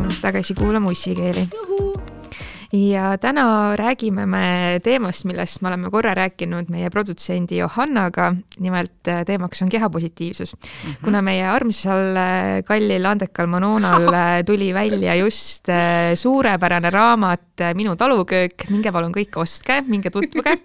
tulemast tagasi kuulama Ussikeeli. ja täna räägime me teemast, millest me oleme korra rääkinud meie produtsendi Johannaga. nimelt äh, teemaks on kehapositiivsus mm. -hmm. kuna meie armsal äh, kallil andekal Manonal äh, tuli välja just suurepärane raamat Minu taluköök, minge palun kõik ostke, minge tutvuge.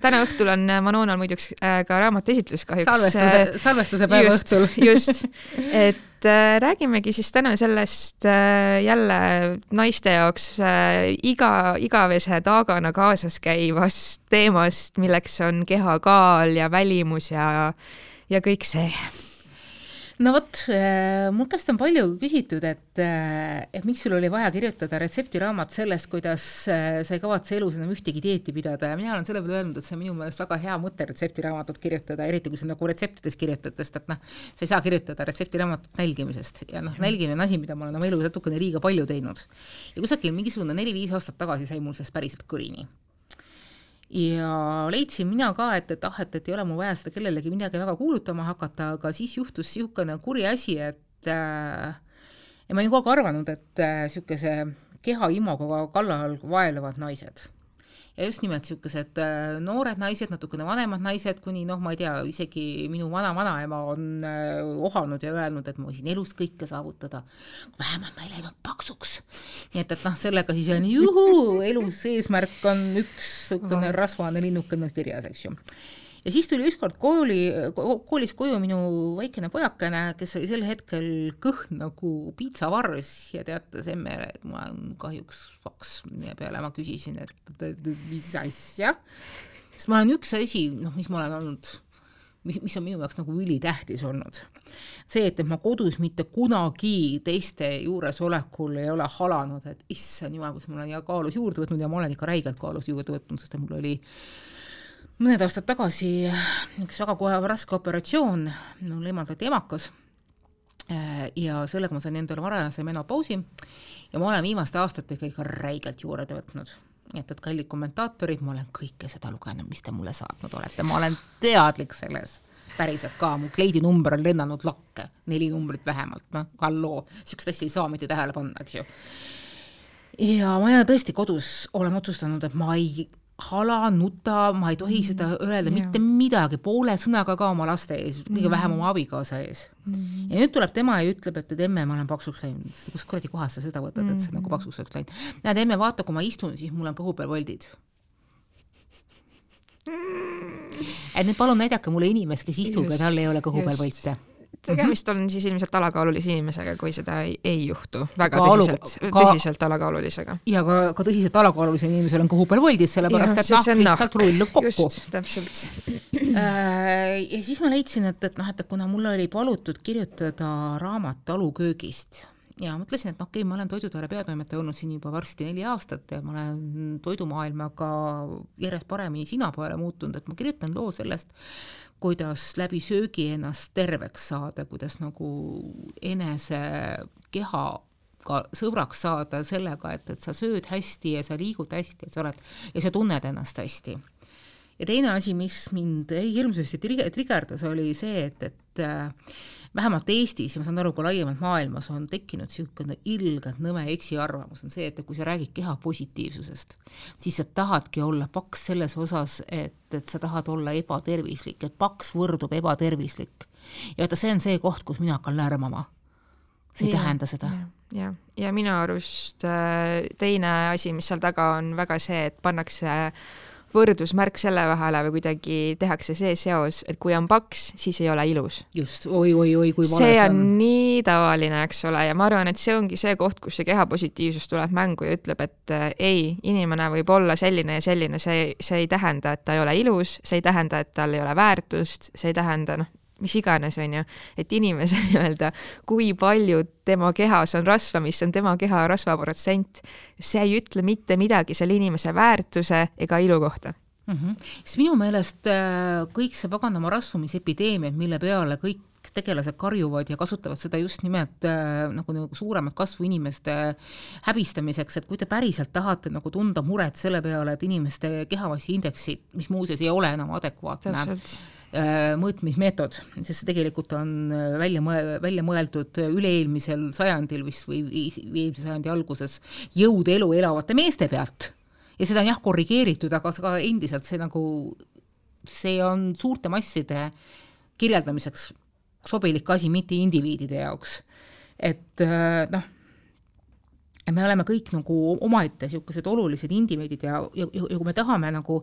täna õhtul on Manonal muideks ka raamatu esitlus kahjuks. salvestuse, salvestuse päeva õhtul. just, et et äh, räägimegi siis täna sellest äh, jälle naiste jaoks äh, iga, igavese taagana kaasas käivast teemast, milleks on kehakaal ja välimus ja, ja kõik see no vot, äh, mu käest on palju küsitud, et, äh, et miks sul oli vaja kirjutada retseptiraamat sellest, kuidas äh, sa ei kavatse elus enam ühtegi dieeti pidada. Ja mina olen selle peale öelnud, et see on minu meelest väga hea mõte retseptiraamatut kirjutada, eriti kui sa nagu retseptides kirjutad, sest et noh, sa ei saa kirjutada retseptiraamatut nälgimisest. Ja noh, nälgimine on asi, mida ma olen oma elus natukene liiga palju teinud. ja kusagil mingisugune neli-viis aastat tagasi sai mul sellest päriselt kõrini ja leidsin mina ka, et, et ah, et, et ei ole mul vaja seda kellelegi midagi väga kuulutama hakata, aga siis juhtus niisugune kuri asi, et äh, ja ma olin kogu aeg arvanud, et niisuguse äh, keha imagoga kallal vaevlevad naised ja just nimelt niisugused äh, noored naised, natukene vanemad naised, kuni noh, ma ei tea, isegi minu vana-vanaema on äh, ohanud ja öelnud, et ma võisin elus kõike saavutada, vähemalt ma ei läinud paksuks. nii et, et noh, sellega siis on juhuu, elus eesmärk on üks niisugune rasvane linnukene kirjas, eks ju ja siis tuli ükskord kooli, koolist koju minu väikene pojakene, kes oli sel hetkel kõhn nagu piitsavarrs ja teatas emmele, et ma olen kahjuks paks, mille peale ma küsisin, et mis asja. sest ma olen üks asi, noh, mis ma olen olnud, mis, mis on minu jaoks nagu ülitähtis olnud. see, et, et ma kodus mitte kunagi teiste juuresolekul ei ole halanud, et issand jumal, kus ma olen ja kaalus juurde võtnud ja ma olen ikka räigelt kaalus juurde võtnud, sest mul oli mõned aastad tagasi üks väga kohe raske operatsioon, mul eemaldati emakas äh, ja sellega ma sain endale varajase menopausi ja ma olen viimaste aastatega ikka räigelt juurde võtnud. nii et, et kallid kommentaatorid, ma olen kõike seda lugenud, mis te mulle saatnud olete, ma olen teadlik selles päriselt ka, mu kleidinumber on lennanud lakke, neli numbrit vähemalt, noh, halloo, niisugust asja ei saa mitte tähele panna, eks ju. ja ma tõesti kodus olen otsustanud, et ma ei hala, nuta, ma ei tohi mm. seda öelda yeah. mitte midagi, poole sõnaga ka oma laste ees, kõige mm. vähem oma abikaasa ees mm.. ja nüüd tuleb tema ja ütleb, et, et emme, ma olen paksuks läinud. kus kuradi kohast sa seda võtad, et sa nagu mm. paksuks oleks läinud? näed, emme, vaata, kui ma istun, siis mul on kõhu peal voldid et nüüd palun näidake mulle inimest, kes istub ja tal ei ole kõhu peal volte tegemist on siis ilmselt alakaalulise inimesega, kui seda ei, ei juhtu, väga ka tõsiselt, tõsiselt alakaalulisega. ja ka, ka tõsiselt alakaalulisel inimesel on kõhu peal voldid, sellepärast et nahk lihtsalt rullub kokku. täpselt. Äh, ja siis ma leidsin, et, et noh, et kuna mulle oli palutud kirjutada raamat taluköögist ja mõtlesin, et okei okay,, ma olen Toidutoore peatoimetaja olnud siin juba varsti neli aastat ja ma olen toidumaailmaga järjest paremini sina poole muutunud, et ma kirjutan loo sellest, kuidas läbi söögi ennast terveks saada, kuidas nagu enese keha ka sõbraks saada sellega, et, et sa sööd hästi ja sa liigud hästi ja sa oled ja sa tunned ennast hästi. ja teine asi, mis mind hirmsasti trigerdas, oli see, et, et vähemalt Eestis ja ma saan aru, ka laiemalt maailmas on tekkinud niisugune ilgelt nõme eksiarvamus, on see, et kui sa räägid keha positiivsusest, siis sa tahadki olla paks selles osas, et, et sa tahad olla ebatervislik, et paks võrdub ebatervislik. ja vaata, see on see koht, kus mina hakkan lärmama. see ei ja, tähenda seda. jah, ja minu arust äh, teine asi, mis seal taga on väga see, et pannakse võrdusmärk selle vahele või kuidagi tehakse see seos, et kui on paks, siis ei ole ilus. just oi, oi, oi, kui vale see on. see on nii tavaline, eks ole, ja ma arvan, et see ongi see koht, kus see kehapositiivsus tuleb mängu ja ütleb, et äh, ei, inimene võib olla selline ja selline, see, see ei tähenda, et ta ei ole ilus, see ei tähenda, et tal ei ole väärtust, see ei tähenda, noh, mis iganes, on ju, et inimese nii-öelda, kui palju tema kehas on rasva, mis on tema keha rasvaprotsent, see ei ütle mitte midagi selle inimese väärtuse ega ilu kohta mm. -hmm. siis minu meelest äh, kõik see paganama rasvumisepideemia, mille peale kõik tegelased karjuvad ja kasutavad seda just nimelt äh, nagu, nagu suuremat kasvu inimeste häbistamiseks, et kui te päriselt tahate nagu tunda muret selle peale, et inimeste kehamassi indeksid, mis muuseas ei ole enam adekvaatne, mõõtmismeetod, sest see tegelikult on äh, välja mõe-, välja mõeldud üle-eelmisel sajandil vist või eelmise sajandi alguses jõud elu elavate meeste pealt. ja seda on jah korrigeeritud, aga ka endiselt see nagu, see on suurte masside kirjeldamiseks sobilik asi, mitte indiviidide jaoks. et noh et me oleme kõik nagu omaette niisugused olulised indiviidid ja, ja, ja kui me tahame nagu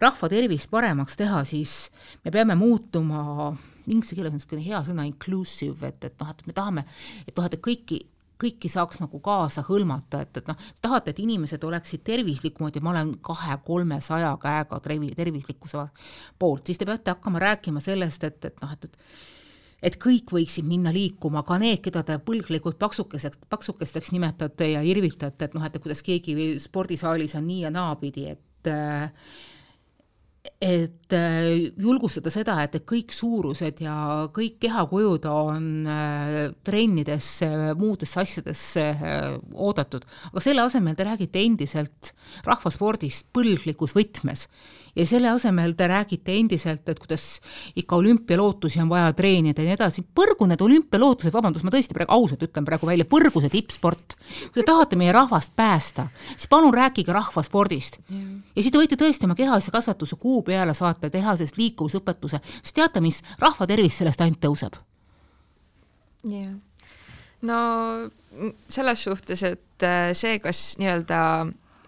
rahva tervist paremaks teha, siis me peame muutuma, inglise keeles on niisugune hea sõna inclusive, et, et noh, et me tahame, et noh, et kõiki kõiki saaks nagu kaasa hõlmata, et, et noh, tahate, et inimesed oleksid tervislikumad ja ma olen kahe-kolmesaja käega tervislikkuse poolt, siis te peate hakkama rääkima sellest, et, et noh, et, et et kõik võiksid minna liikuma, ka need, keda te põlglikult paksukeseks, paksukesteks nimetate ja irvitate, et noh, et kuidas keegi spordisaalis on nii ja naapidi, et et julgustada seda, et kõik suurused ja kõik kehakujud on trennidesse, muudesse asjadesse oodatud, aga selle asemel te räägite endiselt rahvaspordist põlglikus võtmes ja selle asemel te räägite endiselt, et kuidas ikka olümpialootusi on vaja treenida ja nii edasi, põrgu need olümpialootused, vabandust, ma tõesti praegu ausalt ütlen praegu välja, põrgu see tippsport. kui te tahate meie rahvast päästa, siis palun rääkige rahvaspordist. Ja siis te võite tõesti oma kehalise kasvatuse kuu peale saata, teha sellest liikuvusõpetuse, sest teate mis, rahva tervis sellest ainult tõuseb. jah, no selles suhtes, et äh, see, kas nii-öelda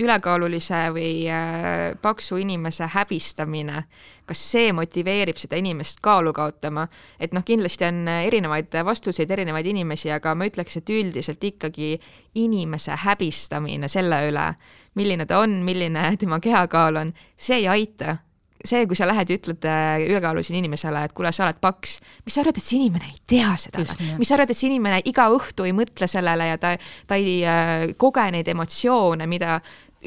ülekaalulise või äh, paksu inimese häbistamine, kas see motiveerib seda inimest kaalu kaotama, et noh, kindlasti on erinevaid vastuseid, erinevaid inimesi, aga ma ütleks, et üldiselt ikkagi inimese häbistamine selle üle, milline ta on, milline tema kehakaal on, see ei aita. See, kui sa lähed ja ütled äh, ülekaalulisele inimesele, et kuule, sa oled paks, mis sa arvad, et see inimene ei tea seda? mis sa arvad, et see inimene iga õhtu ei mõtle sellele ja ta, ta ei äh, koge neid emotsioone, mida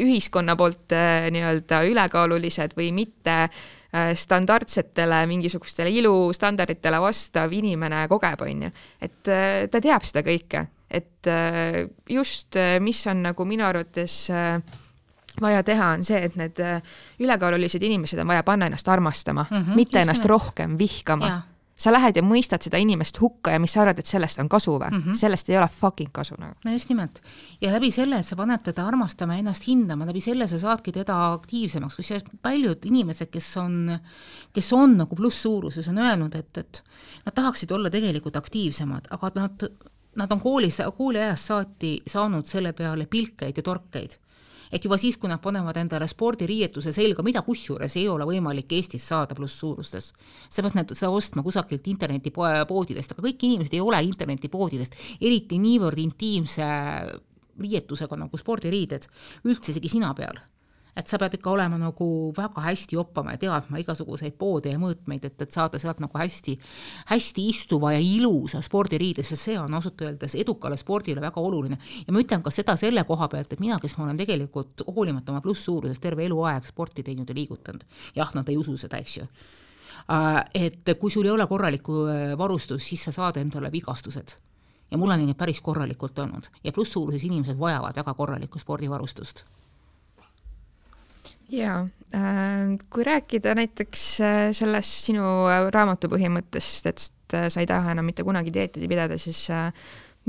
ühiskonna poolt äh, nii-öelda ülekaalulised või mitte äh, standardsetele mingisugustele ilustandarditele vastav inimene kogeb, on ju. et äh, ta teab seda kõike, et just, mis on nagu minu arvates vaja teha, on see, et need ülekaalulised inimesed on vaja panna ennast armastama mm, -hmm, mitte ennast rohkem vihkama sa lähed ja mõistad seda inimest hukka ja mis sa arvad, et sellest on kasu või mm? -hmm. sellest ei ole fucking kasu nagu. no just nimelt. ja läbi selle, et sa paned teda armastama, ennast hindama, läbi selle sa saadki teda aktiivsemaks, kusjuures paljud inimesed, kes on, kes on nagu plusssuuruses, on öelnud, et, et nad tahaksid olla tegelikult aktiivsemad, aga nad, nad on koolis, kooliajast saati saanud selle peale pilkeid ja torkeid et juba siis, kui nad panevad endale spordiriietuse selga, mida kusjuures ei ole võimalik Eestis saada plusssuurustes, seepärast nad seda ostma kusagilt internetipoodidest, aga kõik inimesed ei ole internetipoodidest, eriti niivõrd intiimse riietusega nagu spordiriided, üldse isegi sina peal et sa pead ikka olema nagu väga hästi joppama ja teadma igasuguseid poode ja mõõtmeid, et, et saada sealt nagu hästi, hästi istuva ja ilusa spordiriide, sest see on ausalt öeldes edukale spordile väga oluline. ja ma ütlen ka seda selle koha pealt, et mina, kes ma olen tegelikult hoolimata oma plusssuurusest terve eluaeg sporti teinud ja liigutanud, jah, nad ei usu seda, eks ju äh, et kui sul ei ole korralikku äh, varustust, siis sa saad endale vigastused. ja mul on neid päris korralikult olnud ja plusssuuruses inimesed vajavad väga korralikku spordivarustust jaa, äh, kui rääkida näiteks äh, sellest sinu äh, raamatu põhimõttest, et sa ei taha enam mitte kunagi dieeti pidada, siis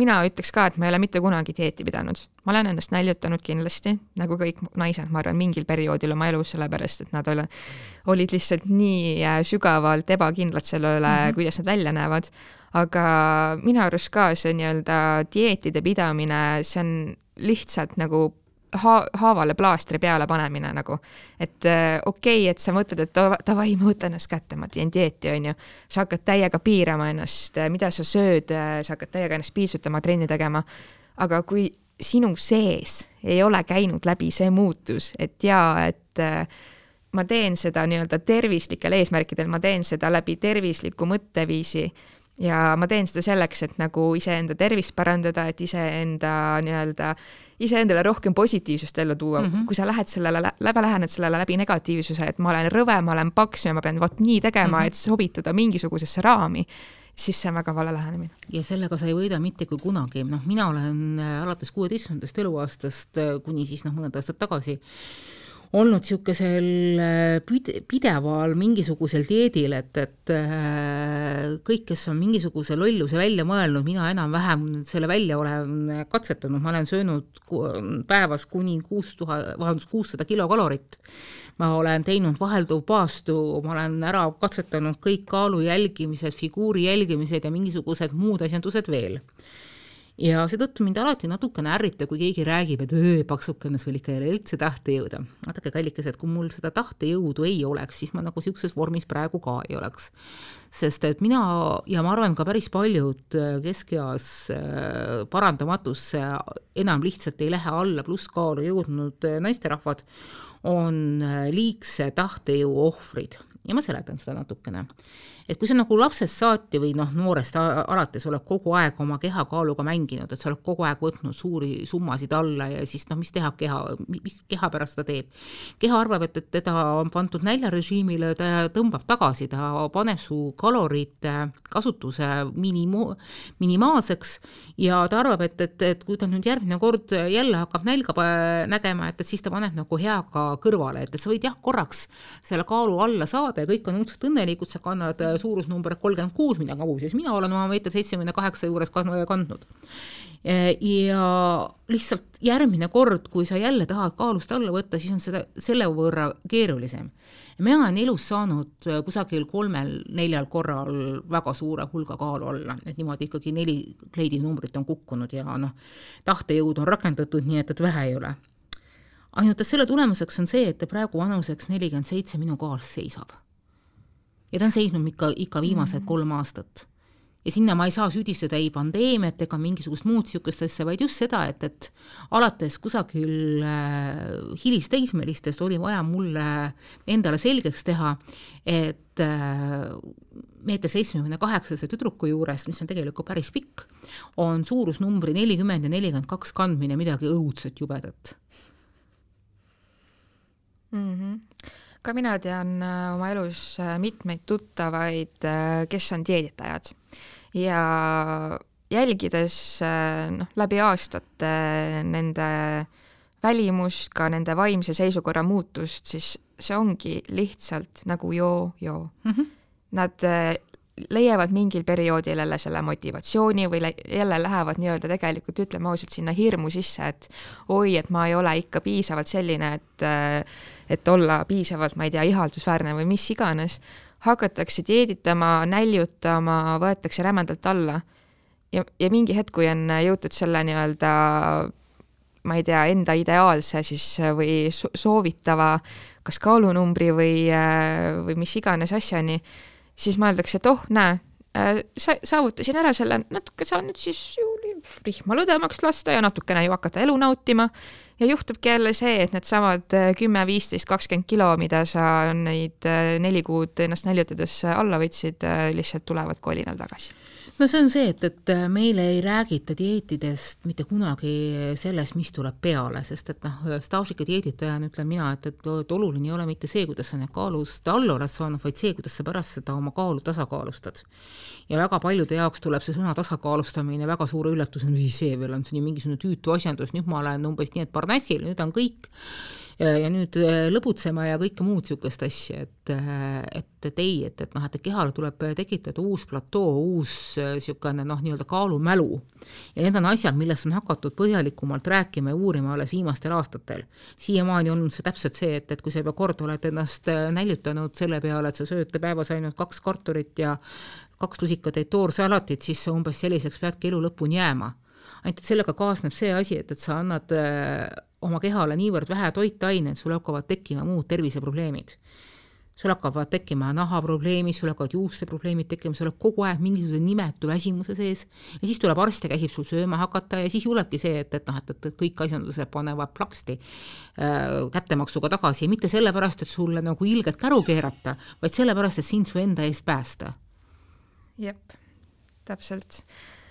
mina ütleks ka, et ma ei ole mitte kunagi dieeti pidanud. ma olen ennast näljutanud kindlasti, nagu kõik naised, ma arvan, mingil perioodil oma elus, sellepärast et nad ole, olid lihtsalt nii sügavalt ebakindlad selle üle mm, -hmm. kuidas nad välja näevad. aga minu arust ka see nii-öelda dieetide pidamine, see on lihtsalt nagu ha-, haavale plaastri peale panemine nagu. et äh, okei okay,, et sa mõtled, et davai, ma võtan ennast kätte, ma teen dieeti, on ju. sa hakkad täiega piirama ennast, äh, mida sa sööd, äh, sa hakkad täiega ennast piitsutama, trenni tegema. aga kui sinu sees ei ole käinud läbi see muutus, et jaa, et ma teen seda nii-öelda tervislikel eesmärkidel, ma teen seda läbi tervisliku mõtteviisi ja ma teen seda selleks, et nagu iseenda tervist parandada, et iseenda nii-öelda äh, iseendale rohkem positiivsust ellu tuua mm, -hmm. kui sa lähed sellele, läbi lähened sellele läbi negatiivsuse, et ma olen rõve, ma olen paks ja ma pean vot nii tegema mm, -hmm. et sobituda mingisugusesse raami, siis see on väga vale lähenemine. ja sellega sa ei võida mitte kui kunagi, noh, mina olen äh, alates kuueteistkümnendast eluaastast äh, kuni siis noh, mõned aastad tagasi olnud niisugusel pide-, pideval mingisugusel dieedil, et, et kõik, kes on mingisuguse lolluse välja mõelnud, mina enam-vähem selle välja olen katsetanud, ma olen söönud päevas kuni kuus tuhat, vabandust, kuussada kilokalorit. Ma olen teinud vahelduvpaastu, ma olen ära katsetanud kõik kaalu jälgimised, figuuri jälgimised ja mingisugused muud asjandused veel ja seetõttu mind alati natukene ärritab, kui keegi räägib, et öö, paksukene, sul ikka ei ole üldse tahtejõudu. vaadake, kallikesed, kui mul seda tahtejõudu ei oleks, siis ma nagu niisuguses vormis praegu ka ei oleks. sest et mina ja ma arvan, ka päris paljud äh, keskeas äh, parandamatusse enam lihtsalt ei lähe alla plusskaalu jõudnud äh, naisterahvad, on liigse tahtejõu ohvrid ja ma seletan seda natukene et kui sa nagu lapsest saati või noh, noorest alates oled kogu aeg oma kehakaaluga mänginud, et sa oled kogu aeg võtnud suuri summasid alla ja siis noh, mis teha keha, mis keha pärast ta teeb. keha arvab, et, et teda on pandud näljarežiimile, ta tõmbab tagasi, ta paneb su kalorite kasutuse minimo-, minimaalseks ja ta arvab, et, et, et kui ta nüüd järgmine kord jälle hakkab nälga nägema, et, et siis ta paneb nagu heaga kõrvale, et, et sa võid jah, korraks selle kaalu alla saada ja kõik on õudselt õnnelikud, sa kannad suurusnumber kolmkümmend kuus, mida muuseas mina olen oma meeter seitsmekümne kaheksa juures kandnud. ja lihtsalt järgmine kord, kui sa jälle tahad kaalust alla võtta, siis on seda selle võrra keerulisem. mina olen elus saanud kusagil kolmel-neljal korral väga suure hulga kaalu alla, et niimoodi ikkagi neli kleidinumbrit on kukkunud ja noh, tahtejõud on rakendatud nii, et, et vähe ei ole ainult et selle tulemuseks on see, et praegu vanuseks nelikümmend seitse minu kaal seisab ja ta on seisnud ikka, ikka viimased mm. kolm aastat. ja sinna ma ei saa süüdistada ei pandeemiat ega mingisugust muud niisugust asja, vaid just seda, et, et alates kusagil äh, hilisteismelistest oli vaja mulle endale selgeks teha, et äh, meeter seitsmekümne kaheksase tüdruku juures, mis on tegelikult päris pikk, on suurusnumbri nelikümmend ja nelikümmend kaks kandmine midagi õudselt jubedat mm. -hmm ka mina tean äh, oma elus äh, mitmeid tuttavaid, äh, kes on dieeditajad ja jälgides noh, läbi aastate nende välimust, ka nende vaimse seisukorra muutust, siis see ongi lihtsalt nagu joo-joo mm. -hmm. Nad leiavad mingil perioodil jälle selle motivatsiooni või jälle lähevad nii-öelda tegelikult, ütleme ausalt, sinna hirmu sisse, et oi, et ma ei ole ikka piisavalt selline, et et olla piisavalt, ma ei tea, ihaldusväärne või mis iganes, hakatakse dieeditama, näljutama, võetakse rämedalt alla. ja, ja mingi hetk, kui on jõutud selle nii-öelda ma ei tea, enda ideaalse siis või soovitava kas kaalunumbri või, või mis iganes asjani siis mõeldakse, et oh, näe, äh, sa saavutasin ära selle, natuke saan nüüd siis ju rihma lõdvemaks lasta ja natukene ju hakata elu nautima. ja juhtubki jälle see, et needsamad äh, kümme, viisteist, kakskümmend kilo, mida sa neid äh, neli kuud ennast näljutades alla võtsid, lihtsalt tulevad kolinal tagasi no see on see, et, et meile ei räägita dieetidest mitte kunagi sellest, mis tuleb peale, sest et noh, staažika dieeditajana ütlen mina, et, et, et oluline ei ole mitte see, kuidas sa need kaalust alla oled saanud, vaid see, kuidas sa pärast seda oma kaalu tasakaalustad. ja väga paljude jaoks tuleb see sõna tasakaalustamine väga suure üllatusena, mis see veel on, see on ju mingisugune tüütu asjandus, nüüd ma olen umbes nii, et parnassil, nüüd on kõik ja nüüd äh, lõbutsema ja kõike muud niisugust asja, et, äh, et, et ei, et, et noh, et kehale tuleb tekitada uus platoo, uus niisugune äh, noh, nii-öelda kaalumälu. ja need on asjad, millest on hakatud põhjalikumalt rääkima ja uurima alles viimastel aastatel. siiamaani on see täpselt see, et, et kui sa juba kord oled ennast näljutanud selle peale, et sa sööd päevas ainult kaks kartulit ja kaks lusikatäit toorsalatit, siis sa umbes selliseks peadki elu lõpuni jääma ainult et sellega kaasneb see asi, et, et sa annad oma kehale niivõrd vähe toitaineid, sul hakkavad tekkima muud terviseprobleemid. sul hakkavad tekkima nahaprobleemid, sul hakkavad juusteprobleemid tekkima, sa oled kogu aeg mingisuguse nimetu väsimuse sees ja siis tuleb arst ja käsib sul sööma hakata ja siis tulebki see, et, et noh, et, et kõik asjandused panevad plaksti äh, kättemaksuga tagasi ja mitte sellepärast, et sulle nagu ilgelt käru keerata, vaid sellepärast, et sind su enda eest päästa. jep, täpselt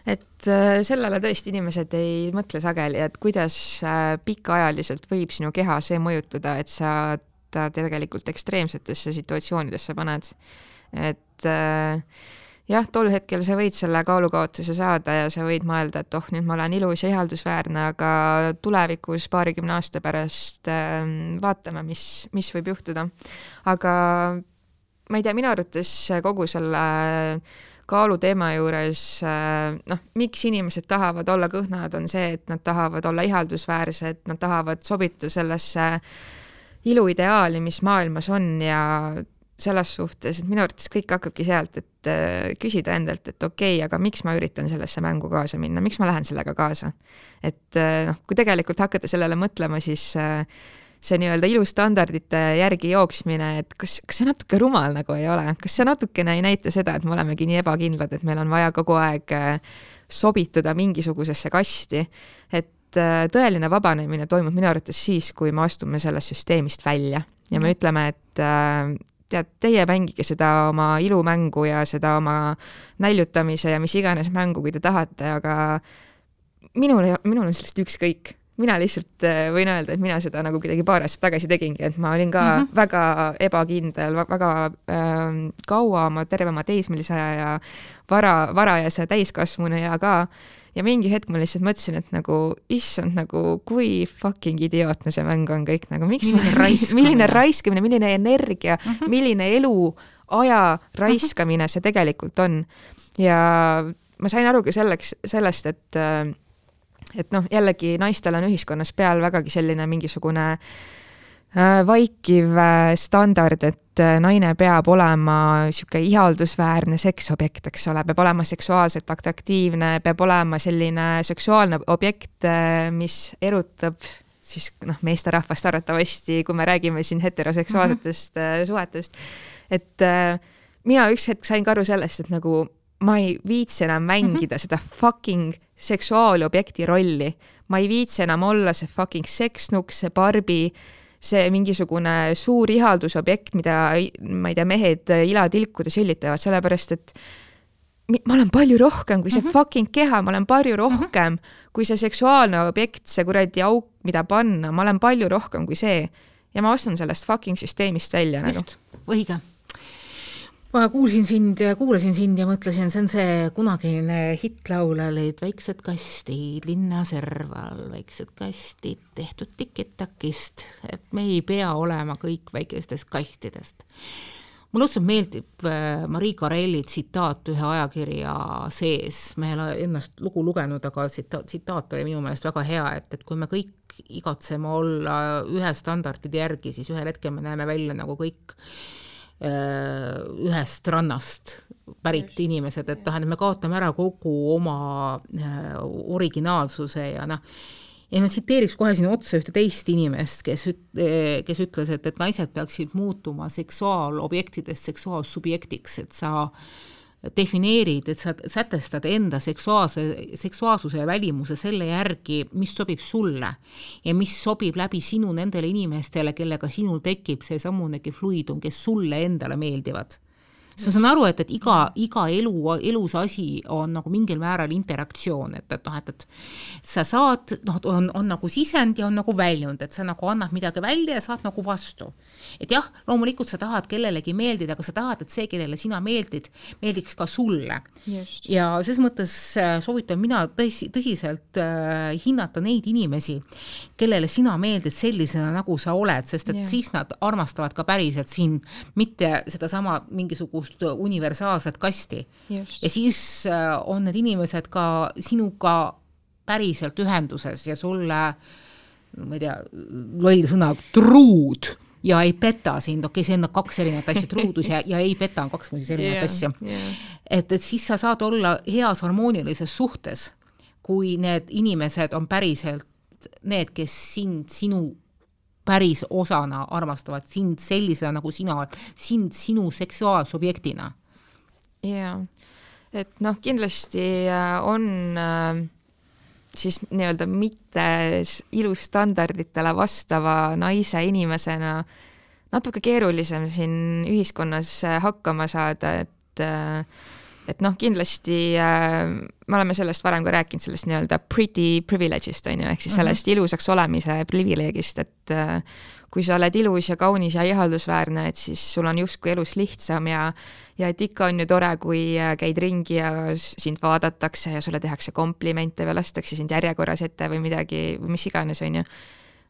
et äh, sellele tõesti inimesed ei mõtle sageli, et kuidas äh, pikaajaliselt võib sinu keha see mõjutada, et sa ta tegelikult ekstreemsetesse situatsioonidesse paned. et äh, jah, tol hetkel sa võid selle kaalukaotuse saada ja sa võid mõelda, et oh, nüüd ma olen ilus ja ihaldusväärne, aga tulevikus paarikümne aasta pärast äh, vaatame, mis, mis võib juhtuda. aga ma ei tea, minu arvates kogu selle kaaluteema juures äh, noh, miks inimesed tahavad olla kõhnad, on see, et nad tahavad olla ihaldusväärsed, nad tahavad sobituda sellesse iluideaali, mis maailmas on ja selles suhtes, et minu arvates kõik hakkabki sealt, et äh, küsida endalt, et okei okay,, aga miks ma üritan sellesse mängu kaasa minna, miks ma lähen sellega kaasa? et äh, noh, kui tegelikult hakata sellele mõtlema, siis äh, see nii-öelda ilustandardite järgi jooksmine, et kas, kas see natuke rumal nagu ei ole, kas see natukene ei näita seda, et me olemegi nii ebakindlad, et meil on vaja kogu aeg sobituda mingisugusesse kasti, et tõeline vabanemine toimub minu arvates siis, kui me astume sellest süsteemist välja. Ja me ütleme, et tead, teie mängige seda oma ilumängu ja seda oma näljutamise ja mis iganes mängu, kui te tahate, aga minul ei, minul on sellest ükskõik. Mina lihtsalt äh, võin öelda, et mina seda nagu kuidagi paar aastat tagasi tegingi, et ma olin ka mm -hmm. väga ebakindel, väga äh, kaua oma, terve oma teismelise aja ja vara, varajase täiskasvanu ja ka ja mingi hetk ma lihtsalt mõtlesin, et nagu issand, nagu kui fucking idiootne see mäng on kõik nagu, miks milline raiskamine, milline raiskamine, milline energia uh, -huh. milline elu, aja raiskamine see tegelikult on. ja ma sain aru ka selleks, sellest, et et noh, jällegi naistel on ühiskonnas peal vägagi selline mingisugune äh, vaikiv äh, standard, et äh, naine peab olema niisugune ihaldusväärne seksobjekt, eks ole, peab olema seksuaalselt atraktiivne, peab olema selline seksuaalne objekt, mis erutab siis noh, meesterahvast arvatavasti, kui me räägime siin heteroseksuaalsetest mm -hmm. suhetest. et mina üks hetk sain ka aru sellest, et nagu ma ei viitsi enam mängida mm -hmm. seda fucking seksuaalobjekti rolli. ma ei viitsi enam olla see fucking seksnuks, see Barbi see mingisugune suur ihaldusobjekt, mida, ma ei tea, mehed ilatilkude süllitavad, sellepärast et ma olen palju rohkem kui see mm -hmm. fucking keha, ma olen palju rohkem mm -hmm. kui see seksuaalne objekt, see kuradi auk, mida panna, ma olen palju rohkem kui see. ja ma astun sellest fucking süsteemist välja Just, nagu. õige ma kuulsin sind ja kuulasin sind ja mõtlesin, see on see kunagine hittlaul olid väiksed kastid linna serval, väiksed kastid tehtud tikit-takist, et me ei pea olema kõik väikestest kastidest. mulle õudselt meeldib äh, Marie Carelli tsitaat ühe ajakirja sees, ma ei ole ennast lugu lugenud, aga tsitaat, tsitaat oli minu meelest väga hea, et, et kui me kõik igatseme olla ühe standardide järgi, siis ühel hetkel me näeme välja nagu kõik ühest rannast pärit inimesed, et tähendab, me kaotame ära kogu oma äh, originaalsuse ja noh, ja ma tsiteeriks kohe sinna otsa ühte teist inimest, kes üt-, kes ütles, et, et naised peaksid muutuma seksuaalobjektidest seksuaalsubjektiks, et sa äh, defineerid, et sa sätestad enda seksuaalse, seksuaalsuse ja välimuse selle järgi, mis sobib sulle ja mis sobib läbi sinu nendele inimestele, kellega sinul tekib seesamunegi fluidum, kes sulle endale meeldivad siis ma saan aru, et, et iga, iga elu, elus asi on nagu mingil määral interaktsioon, et, et noh, et, et sa saad, noh, on, on nagu sisend ja on nagu väljund, et sa nagu annad midagi välja ja saad nagu vastu. et jah, loomulikult sa tahad kellelegi meeldida, aga sa tahad, et see, kellele sina meeldid, meeldiks ka sulle. ja ses mõttes äh, soovitan mina tõsi, tõsiselt äh, hinnata neid inimesi, kellele sina meeldid sellisena, nagu sa oled, sest et ja. siis nad armastavad ka päriselt sind, mitte sedasama mingisugust mingisugust universaalset kasti. ja siis äh, on need inimesed ka sinuga päriselt ühenduses ja sulle, ma ei tea, loll sõna, truud. Ja ei peta sind, okei okay,, see on kaks erinevat asja, truudus ja, ja ei peta on kaks muuseas erinevat yeah, asja. yeah.. et, et siis sa saad olla heas harmoonilises suhtes, kui need inimesed on päriselt need, kes sind, sinu päris osana armastavad sind sellisena, nagu sina oled, sind sinu seksuaalsobjektina. jaa, et noh, kindlasti äh, on äh, siis nii-öelda mitte ilustandarditele vastava naise inimesena natuke keerulisem siin ühiskonnas äh, hakkama saada, et et noh, kindlasti äh, me oleme sellest varem ka rääkinud, sellest nii-öelda pretty privilege'ist on ju, ehk siis mhm. sellest mm -hmm. ilusaks olemise privileegist, et äh, kui sa oled ilus ja kaunis ja ihaldusväärne, et siis sul on justkui elus lihtsam ja ja et ikka on ju tore, kui äh, käid ringi ja sind vaadatakse ja sulle tehakse komplimente või lastakse sind järjekorras ette või midagi või mis iganes, on ju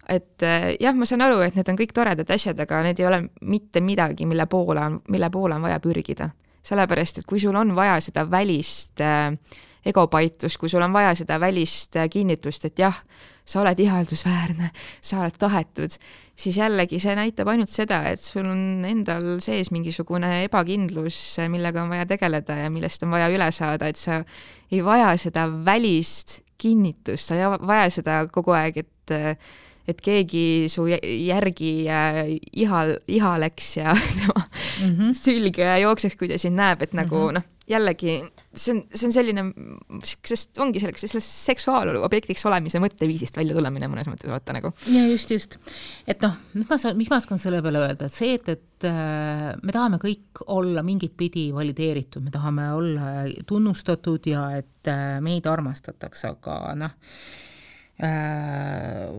et äh, jah, ma saan aru, et need on kõik toredad asjad, aga need ei ole mitte midagi, mille poole on, mille poole on vaja pürgida sellepärast et kui sul on vaja seda välist äh, egopaitust, kui sul on vaja seda välist äh, kinnitust, et jah, sa oled ihaldusväärne, sa oled tahetud, siis jällegi see näitab ainult seda, et sul on endal sees mingisugune ebakindlus, millega on vaja tegeleda ja millest on vaja üle saada, et sa ei vaja seda välist kinnitust, sa ei vaja seda kogu aeg, et äh, et keegi su järgi äh, ihal, ihaleks ja tema mm -hmm. sülge jookseks, kui ta sind näeb, et nagu mm -hmm. noh, jällegi see on, see on selline, sest ongi selleks, sellest seksuaalobjektiks olemise mõtteviisist välja tulemine mõnes mõttes, vaata nagu. ja just, just. et noh, mis ma mis ma oskan selle peale öelda, et see, et, et äh, me tahame kõik olla mingit pidi valideeritud, me tahame olla tunnustatud ja et äh, meid armastatakse, aga noh äh,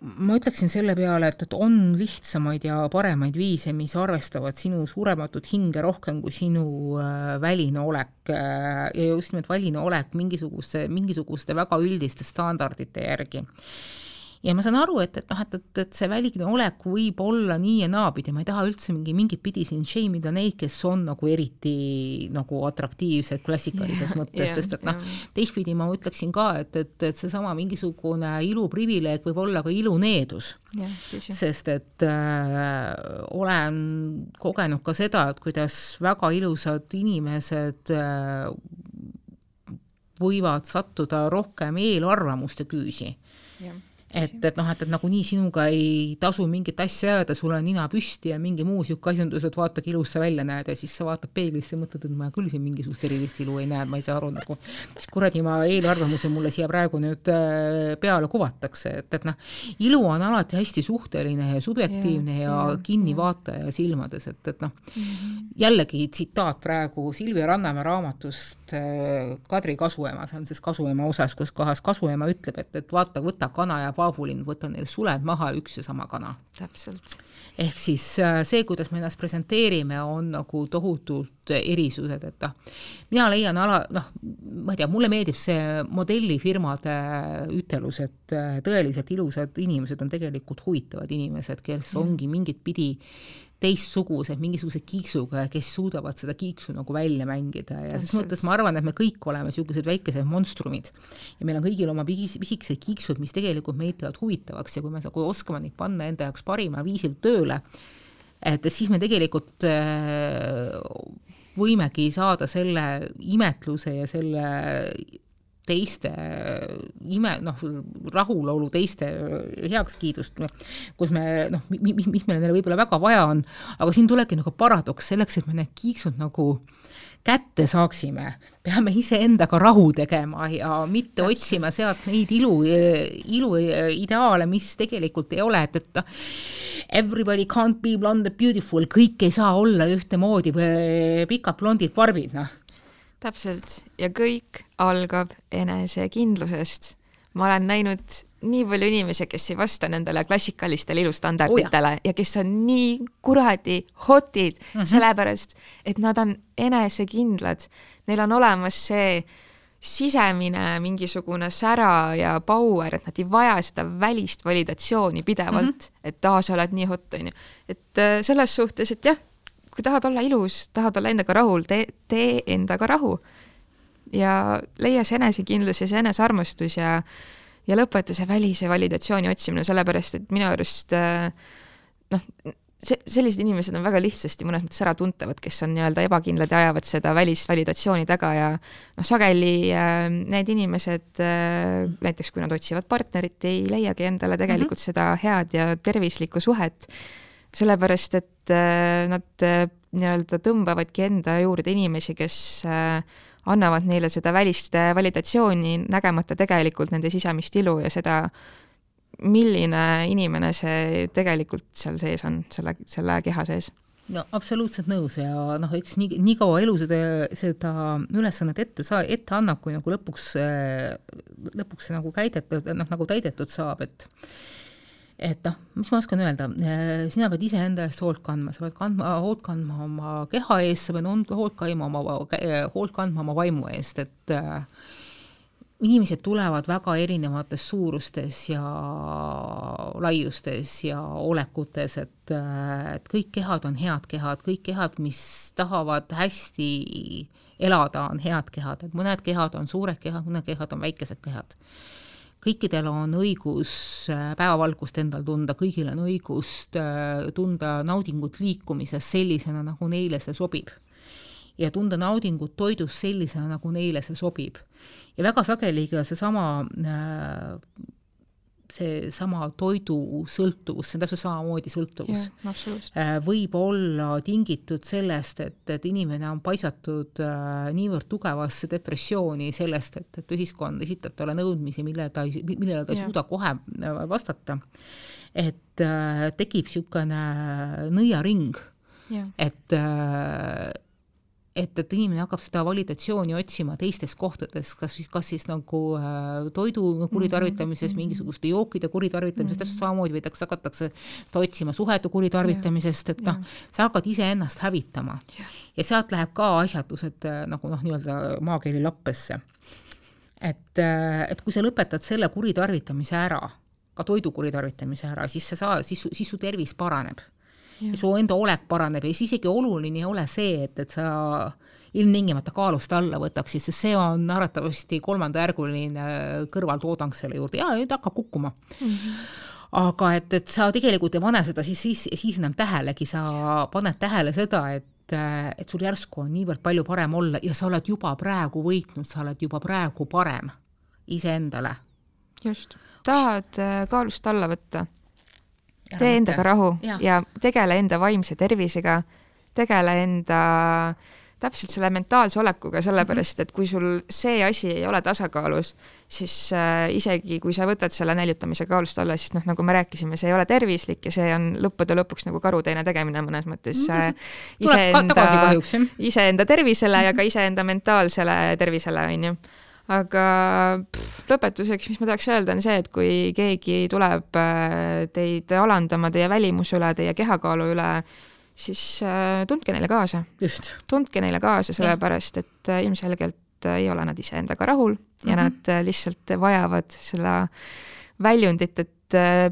ma ütleksin selle peale, et, et on lihtsamaid ja paremaid viise, mis arvestavad sinu surematut hinge rohkem kui sinu äh, väline olek äh, ja just nimelt väline olek mingisuguse, mingisuguste väga üldiste standardite järgi ja ma saan aru, et, et noh, et, et, et see väline olek võib olla nii ja naapidi, ma ei taha üldse mingi mingit pidi siin shame ida neid, kes on nagu eriti nagu atraktiivsed klassikalises yeah, mõttes yeah,, sest et noh teistpidi ma ütleksin ka, et, et, et seesama mingisugune iluprivileeg võib olla ka iluneedus. Yeah,. sest et äh, olen kogenud ka seda, et kuidas väga ilusad inimesed äh, võivad sattuda rohkem eelarvamuste küüsi. Yeah et, et noh, et, et nagunii sinuga ei tasu mingit asja ajada, sul on nina püsti ja mingi muu sihuke asjandus, et vaata, kui ilus sa välja näed ja siis sa vaatad peeglisse ja mõtled, et ma küll siin mingisugust erilist ilu ei näe, ma ei saa aru nagu, mis kuradi ma eelarvamuse mulle siia praegu nüüd äh, peale kuvatakse, et, et noh, ilu on alati hästi suhteline ja subjektiivne ja, ja, ja kinni ja. vaataja silmades, et, et noh mm -hmm., jällegi tsitaat praegu Silvia Rannamäe raamatust äh, Kadri Kasuema, see on siis Kasuema osas, kus kohas Kasuema ütleb, et, et vaata, võta kana ja paavulinn, võta neil suled maha, üks ja sama kana. täpselt. ehk siis äh, see, kuidas me ennast presenteerime, on nagu tohutult erisused, et noh, mina leian ala, noh, ma ei tea, mulle meeldib see modellifirmade ütelus, et äh, tõeliselt ilusad inimesed on tegelikult huvitavad inimesed, kes ongi mingit pidi teistsugused, mingisuguse kiiksuga, kes suudavad seda kiiksu nagu välja mängida. Ja ses mõttes ma arvan, et me kõik oleme niisugused väikesed monstrumid. ja meil on kõigil oma pis-, pisikesed kiiksud, mis tegelikult meid teevad huvitavaks. Ja kui me nagu oskame neid panna enda jaoks parima viisil tööle, et siis me tegelikult äh, võimegi saada selle imetluse ja selle teiste ime, noh, rahulolu teiste heakskiidust, kus me noh, mis, mis meil neile võib-olla väga vaja on, aga siin tulebki nagu paradoks, selleks, et me need kiiksud nagu kätte saaksime, peame iseendaga rahu tegema ja mitte Täpselt. otsima sealt neid ilu, iluideaale, mis tegelikult ei ole, et, et everybody can't be blonde and beautiful, kõik ei saa olla ühtemoodi pikad blondid barbid, noh täpselt, ja kõik algab enesekindlusest. ma olen näinud nii palju inimesi, kes ei vasta nendele klassikalistele ilustandarditele oh, ja kes on nii kuradi hotid mm -hmm. sellepärast, et nad on enesekindlad. Neil on olemas see sisemine mingisugune sära ja power, et nad ei vaja seda välist validatsiooni pidevalt mm, -hmm. et aa, sa oled nii hot, onju. et äh, selles suhtes, et jah kui tahad olla ilus, tahad olla endaga rahul, tee, tee endaga rahu. ja leia see enesekindlus ja see enesearmastus ja, ja lõpeta see välise validatsiooni otsimine, sellepärast et minu arust äh, noh, see, sellised inimesed on väga lihtsasti mõnes mõttes äratuntavad, kes on nii-öelda ebakindlad ja ajavad seda välisvalidatsiooni taga ja noh, sageli äh, need inimesed äh, näiteks kui nad otsivad partnerit, ei leiagi endale tegelikult mm -hmm. seda head ja tervislikku suhet sellepärast et äh, nad äh, nii-öelda tõmbavadki enda juurde inimesi, kes äh, annavad neile seda välist validatsiooni, nägemata tegelikult nende sisemist ilu ja seda, milline inimene see tegelikult seal sees on, selle, selle keha sees. No absoluutselt nõus ja noh, eks nii, nii kaua elu seda, seda ülesannet ette saa-, ette annab, kui nagu lõpuks, lõpuks see nagu käidetud, noh nagu täidetud saab, et et noh, mis ma oskan öelda, sina pead iseenda eest hoolt kandma, sa pead kandma, hoolt kandma oma keha eest, sa pead hoolt kandma oma, hoolt kandma oma vaimu eest, et äh, inimesed tulevad väga erinevates suurustes ja laiustes ja olekutes, et, et kõik kehad on head kehad, kõik kehad, mis tahavad hästi elada, on head kehad, et mõned kehad on suured kehad, mõned kehad on väikesed kehad. Kõikidel on õigus äh, päevavalgust endal tunda, kõigil on õigust äh, tunda naudingut liikumises sellisena, nagu neile see sobib. ja tunda naudingut toidus sellisena, nagu neile see sobib ja väga sageli ka seesama äh, seesama toidusõltuvus, see on täpselt samamoodi sõltuvus. Äh, võib olla tingitud sellest, et, et inimene on paisatud äh, niivõrd tugevasse depressiooni sellest, et, et ühiskond esitab talle nõudmisi, mille ta millele ta ei suuda kohe vastata. et tekib niisugune nõiaring, et et, et inimene hakkab seda validatsiooni otsima teistes kohtades, kas siis, kas siis nagu äh, toidu kuritarvitamises mm, -hmm. mingisuguste jookide kuritarvitamises mm, -hmm. täpselt samamoodi võidakse, hakatakse seda otsima suhete kuritarvitamisest, et noh, sa hakkad iseennast hävitama ja. ja sealt läheb ka asjatused äh, nagu noh, nii-öelda maakeeli lappesse. et, äh, et kui sa lõpetad selle kuritarvitamise ära, ka toidu kuritarvitamise ära, siis sa saa-, siis, siis su tervis paraneb ja su enda olek paraneb ja siis isegi oluline ei ole see, et, et sa ilmtingimata kaalust alla võtaksid, sest see on arvatavasti kolmandajärguline kõrvaltoodang selle juurde. Ja nüüd hakkab kukkuma. Mm. -hmm aga et, et sa tegelikult ei pane seda siis, siis, siis enam tähelegi, sa paned tähele seda, et et sul järsku on niivõrd palju parem olla ja sa oled juba praegu võitnud, sa oled juba praegu parem iseendale. just, tahad äh, kaalust alla võtta tee endaga rahu ja. ja tegele enda vaimse tervisega, tegele enda täpselt selle mentaalse olekuga, sellepärast et kui sul see asi ei ole tasakaalus, siis äh, isegi kui sa võtad selle näljutamise kaalust alla, siis noh, nagu me rääkisime, see ei ole tervislik ja see on lõppude lõpuks nagu karuteene tegemine mõnes mõttes äh, iseenda, iseenda tervisele ja ka iseenda mentaalsele tervisele, on ju aga pff, lõpetuseks, mis ma tahaks öelda, on see, et kui keegi tuleb äh, teid alandama teie välimuse üle, teie kehakaalu üle, siis äh, tundke neile kaasa. tundke neile kaasa, sellepärast et äh, ilmselgelt ei ole nad iseendaga rahul ja mm -hmm. nad lihtsalt vajavad seda väljundit, et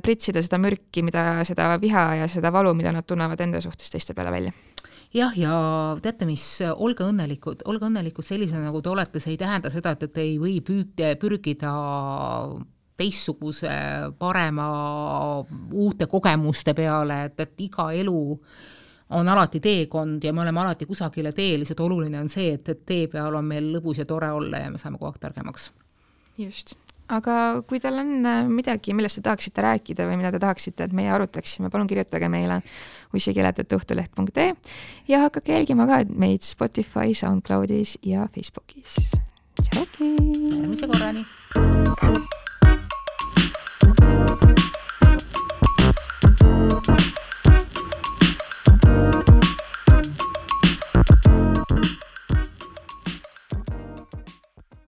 pritsida seda mürki, mida, seda viha ja seda valu, mida nad tunnevad enda suhtes teiste peale välja jah, ja teate mis, olge õnnelikud, olge õnnelikud sellisena, nagu te olete, see ei tähenda seda, et te ei või püüd-, pürgida teistsuguse, parema, uute kogemuste peale, et, et iga elu on alati teekond ja me oleme alati kusagile teel, lihtsalt oluline on see, et, et tee peal on meil lõbus ja tore olla ja me saame kogu aeg targemaks. just aga kui teil on äh, midagi, millest te tahaksite rääkida või mida te tahaksite, et meie arutaksime, palun kirjutage meile ussikeeletõhtuleht.ee ja hakake jälgima ka meid Spotify, SoundCloudis ja Facebookis. tšauki! järgmise korrani!